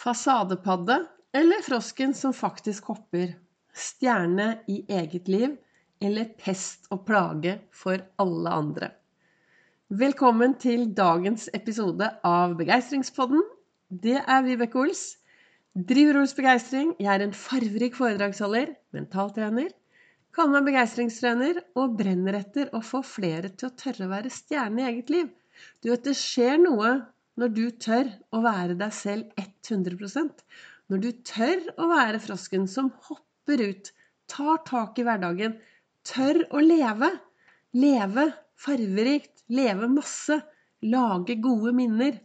Fasadepadde eller frosken som faktisk hopper? Stjerne i eget liv eller pest og plage for alle andre? Velkommen til dagens episode av Begeistringspodden. Det er Vibeke Ols. Driver Ols Begeistring. Jeg er en farverik foredragsholder, mentaltrener. Kaller meg begeistringstrener og brenner etter å få flere til å tørre å være stjerne i eget liv. Du vet, det skjer noe når du tør å være deg selv 100% Når du tør å være frosken som hopper ut, tar tak i hverdagen, tør å leve. Leve farverikt, leve masse, lage gode minner.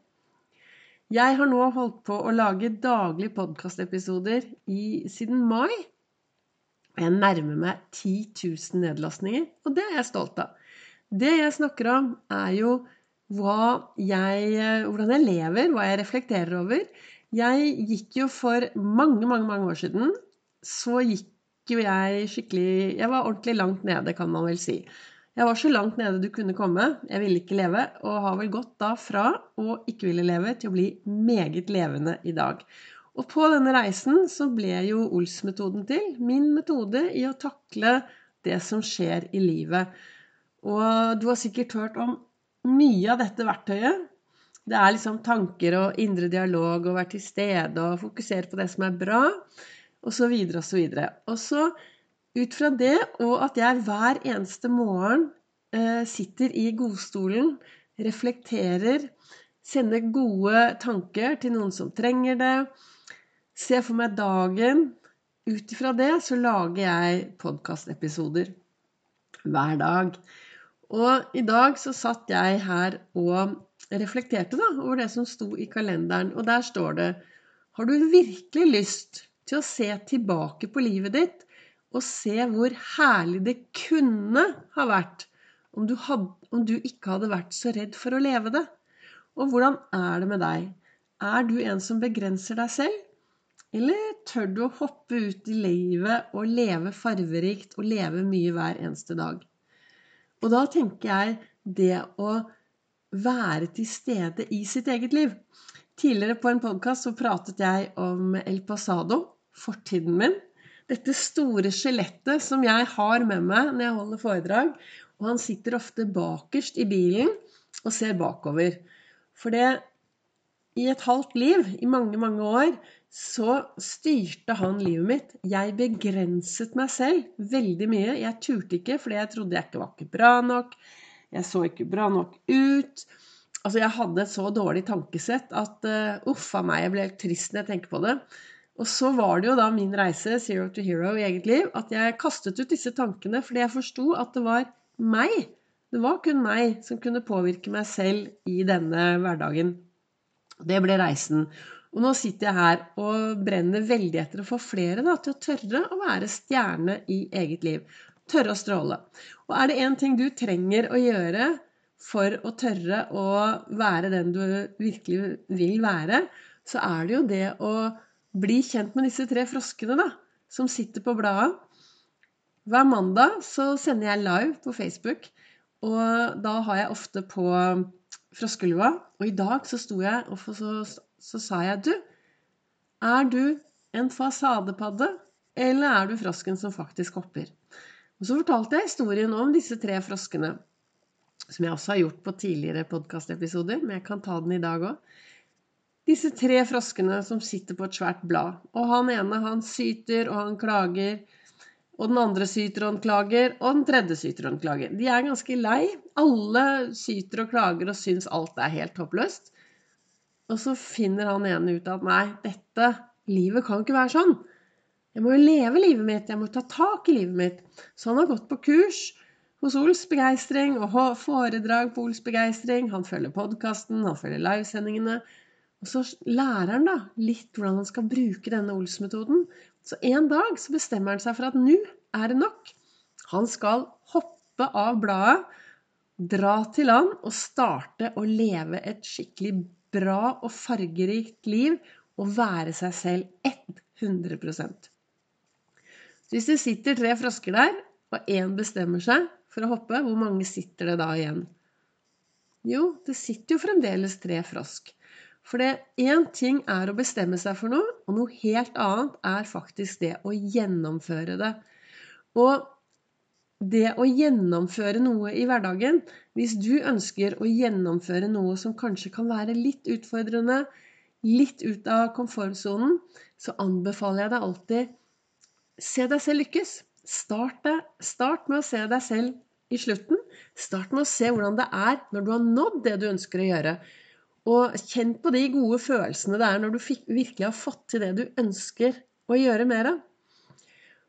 Jeg har nå holdt på å lage daglige podkastepisoder siden mai. Jeg nærmer meg 10 000 nedlastninger, og det er jeg stolt av. Det jeg snakker om, er jo jeg, eh, hvordan jeg lever, hva jeg reflekterer over. Jeg gikk jo for mange, mange, mange år siden Så gikk jo jeg skikkelig Jeg var ordentlig langt nede, kan man vel si. Jeg var så langt nede du kunne komme. Jeg ville ikke leve, og har vel gått da fra å ikke ville leve til å bli meget levende i dag. Og på denne reisen så ble jo Ols-metoden til. Min metode i å takle det som skjer i livet. Og du har sikkert hørt om mye av dette verktøyet det er liksom tanker og indre dialog og være til stede og fokusere på det som er bra, osv. osv. Og så ut fra det, og at jeg hver eneste morgen eh, sitter i godstolen, reflekterer, sender gode tanker til noen som trenger det, ser for meg dagen Ut ifra det så lager jeg podkastepisoder hver dag. Og i dag så satt jeg her og reflekterte da, over det som sto i kalenderen. Og der står det Har du virkelig lyst til å se tilbake på livet ditt og se hvor herlig det kunne ha vært om du, hadde, om du ikke hadde vært så redd for å leve det? Og hvordan er det med deg? Er du en som begrenser deg selv? Eller tør du å hoppe ut i livet og leve farverikt og leve mye hver eneste dag? Og da tenker jeg det å være til stede i sitt eget liv. Tidligere på en podkast så pratet jeg om El Pasado, fortiden min. Dette store skjelettet som jeg har med meg når jeg holder foredrag. Og han sitter ofte bakerst i bilen og ser bakover. For det i et halvt liv, i mange, mange år, så styrte han livet mitt. Jeg begrenset meg selv veldig mye. Jeg turte ikke fordi jeg trodde jeg ikke var ikke bra nok. Jeg så ikke bra nok ut. Altså, jeg hadde et så dårlig tankesett at uh, uff a meg, jeg ble helt trist når jeg tenker på det. Og så var det jo da min reise, zero to hero, i eget liv, at jeg kastet ut disse tankene fordi jeg forsto at det var meg. Det var kun meg som kunne påvirke meg selv i denne hverdagen. Det ble reisen. Og nå sitter jeg her og brenner veldig etter å få flere da, til å tørre å være stjerne i eget liv. Tørre å stråle. Og er det én ting du trenger å gjøre for å tørre å være den du virkelig vil være, så er det jo det å bli kjent med disse tre froskene da, som sitter på bladet. Hver mandag så sender jeg live på Facebook, og da har jeg ofte på froskelua. Og i dag så sto jeg og så så sa jeg du, er du en fasadepadde, eller er du frosken som faktisk hopper? Og så fortalte jeg historien om disse tre froskene, som jeg også har gjort på tidligere podkastepisoder, men jeg kan ta den i dag òg. Disse tre froskene som sitter på et svært blad. Og han ene, han syter, og han klager. Og den andre syter og han klager, og den tredje syter og han klager. De er ganske lei. Alle syter og klager og syns alt er helt håpløst. Og så finner han ene ut at nei, dette livet kan ikke være sånn. Jeg må jo leve livet mitt, jeg må ta tak i livet mitt. Så han har gått på kurs hos Ols Begeistring og foredrag på Ols Begeistring. Han følger podkasten, han følger livesendingene. Og så lærer han da litt hvordan han skal bruke denne Ols-metoden. Så en dag så bestemmer han seg for at nå er det nok. Han skal hoppe av bladet, dra til land og starte å leve et skikkelig bra og fargerikt liv å være seg selv 100 Så Hvis det sitter tre frosker der, og én bestemmer seg for å hoppe, hvor mange sitter det da igjen? Jo, det sitter jo fremdeles tre frosk. For én ting er å bestemme seg for noe, og noe helt annet er faktisk det å gjennomføre det. Og det å gjennomføre noe i hverdagen Hvis du ønsker å gjennomføre noe som kanskje kan være litt utfordrende, litt ut av komfortsonen, så anbefaler jeg deg alltid se deg selv lykkes. Start, det. Start med å se deg selv i slutten. Start med å se hvordan det er når du har nådd det du ønsker å gjøre. Og kjenn på de gode følelsene det er når du virkelig har fått til det du ønsker å gjøre mer av.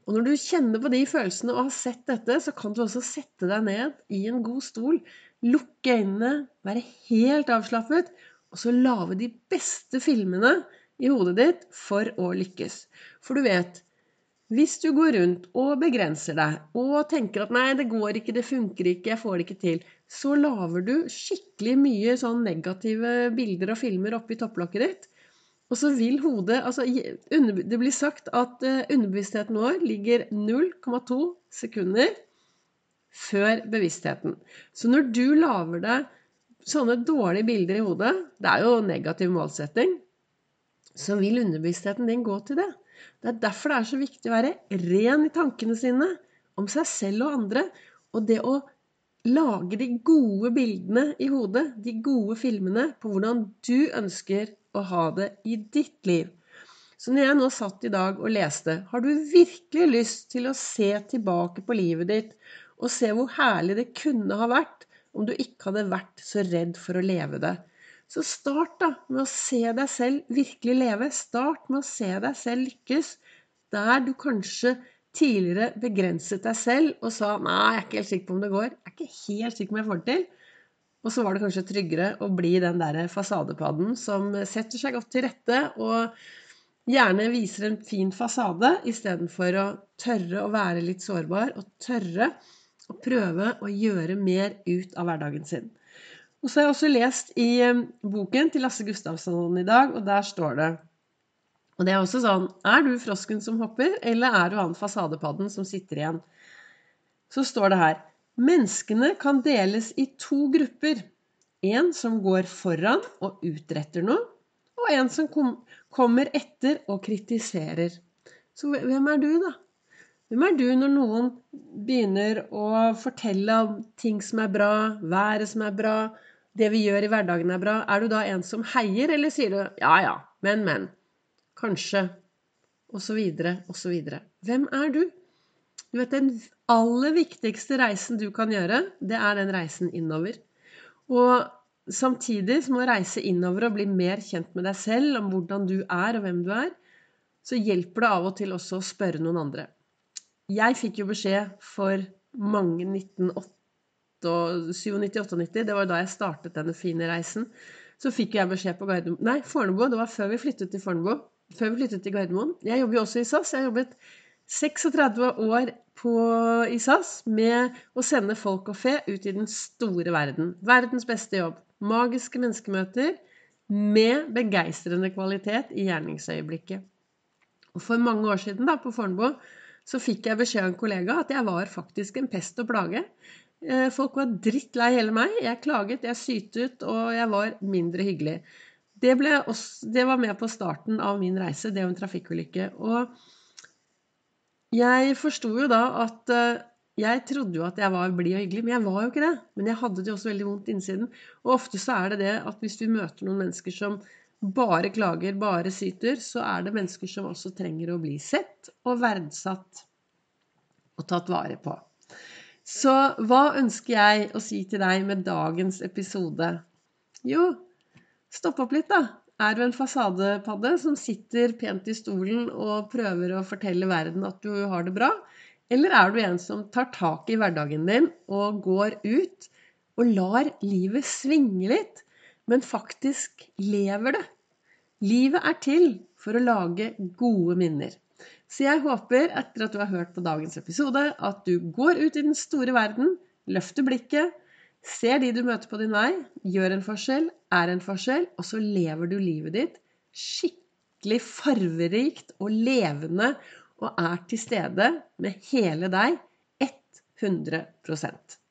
Og når du kjenner på de følelsene og har sett dette, så kan du også sette deg ned i en god stol, lukke øynene, være helt avslappet, og så lage de beste filmene i hodet ditt for å lykkes. For du vet, hvis du går rundt og begrenser deg og tenker at 'nei, det går ikke, det funker ikke, jeg får det ikke til', så lager du skikkelig mye sånn negative bilder og filmer oppi topplokket ditt. Og så vil hodet altså, Det blir sagt at eh, underbevisstheten vår ligger 0,2 sekunder før bevisstheten. Så når du lager deg sånne dårlige bilder i hodet Det er jo negativ målsetting. Så vil underbevisstheten din gå til det. Det er derfor det er så viktig å være ren i tankene sine om seg selv og andre. Og det å lage de gode bildene i hodet, de gode filmene på hvordan du ønsker å ha det i ditt liv. Så når jeg nå satt i dag og leste, har du virkelig lyst til å se tilbake på livet ditt og se hvor herlig det kunne ha vært om du ikke hadde vært så redd for å leve det? Så start da med å se deg selv virkelig leve. Start med å se deg selv lykkes der du kanskje tidligere begrenset deg selv og sa 'nei, jeg er ikke helt sikker på om det går', 'jeg er ikke helt sikker på om jeg får det til', og så var det kanskje tryggere å bli den der fasadepadden som setter seg godt til rette og gjerne viser en fin fasade istedenfor å tørre å være litt sårbar og tørre å prøve å gjøre mer ut av hverdagen sin. Og så har jeg også lest i eh, boken til Lasse Gustavsson i dag, og der står det og det er også sånn Er du frosken som hopper, eller er du han fasadepadden som sitter igjen? Så står det her Menneskene kan deles i to grupper. En som går foran og utretter noe, og en som kom, kommer etter og kritiserer. Så hvem er du, da? Hvem er du når noen begynner å fortelle om ting som er bra, været som er bra, det vi gjør i hverdagen er bra? Er du da en som heier, eller sier du ja ja, men, men? kanskje, osv., osv. Hvem er du? Du vet, Den aller viktigste reisen du kan gjøre, det er den reisen innover. Og samtidig som å reise innover og bli mer kjent med deg selv, om hvordan du er og hvem du er, så hjelper det av og til også å spørre noen andre. Jeg fikk jo beskjed for mange 1997-98, det var da jeg startet denne fine reisen. Så fikk jeg beskjed på Gardermoen Nei, Fornebu. Det var før vi flyttet til Fornebu før vi flyttet til Gardermoen. Jeg jobber jo også i SAS. Jeg har jobbet 36 år på, i SAS med å sende folk og fe ut i den store verden. Verdens beste jobb. Magiske menneskemøter med begeistrende kvalitet i gjerningsøyeblikket. Og for mange år siden da, på Fornebu så fikk jeg beskjed av en kollega at jeg var faktisk en pest og plage. Eh, folk var drittlei hele meg. Jeg klaget, jeg sytet, og jeg var mindre hyggelig. Det, også, det, var med på starten av min reise, det om trafikkulykke. Og jeg forsto jo da at eh, jeg trodde jo at jeg var blid og hyggelig, men jeg var jo ikke det. Men jeg hadde det jo også veldig vondt innsiden. Og ofte så er det det at hvis vi møter noen mennesker som bare klager, bare syter, så er det mennesker som også trenger å bli sett og verdsatt og tatt vare på. Så hva ønsker jeg å si til deg med dagens episode? Jo, Stopp opp litt, da. Er du en fasadepadde som sitter pent i stolen og prøver å fortelle verden at du har det bra? Eller er du en som tar tak i hverdagen din og går ut og lar livet svinge litt, men faktisk lever det? Livet er til for å lage gode minner. Så jeg håper, etter at du har hørt på dagens episode, at du går ut i den store verden, løfter blikket, Ser de du møter på din vei, gjør en forskjell, er en forskjell, og så lever du livet ditt skikkelig farverikt og levende og er til stede med hele deg 100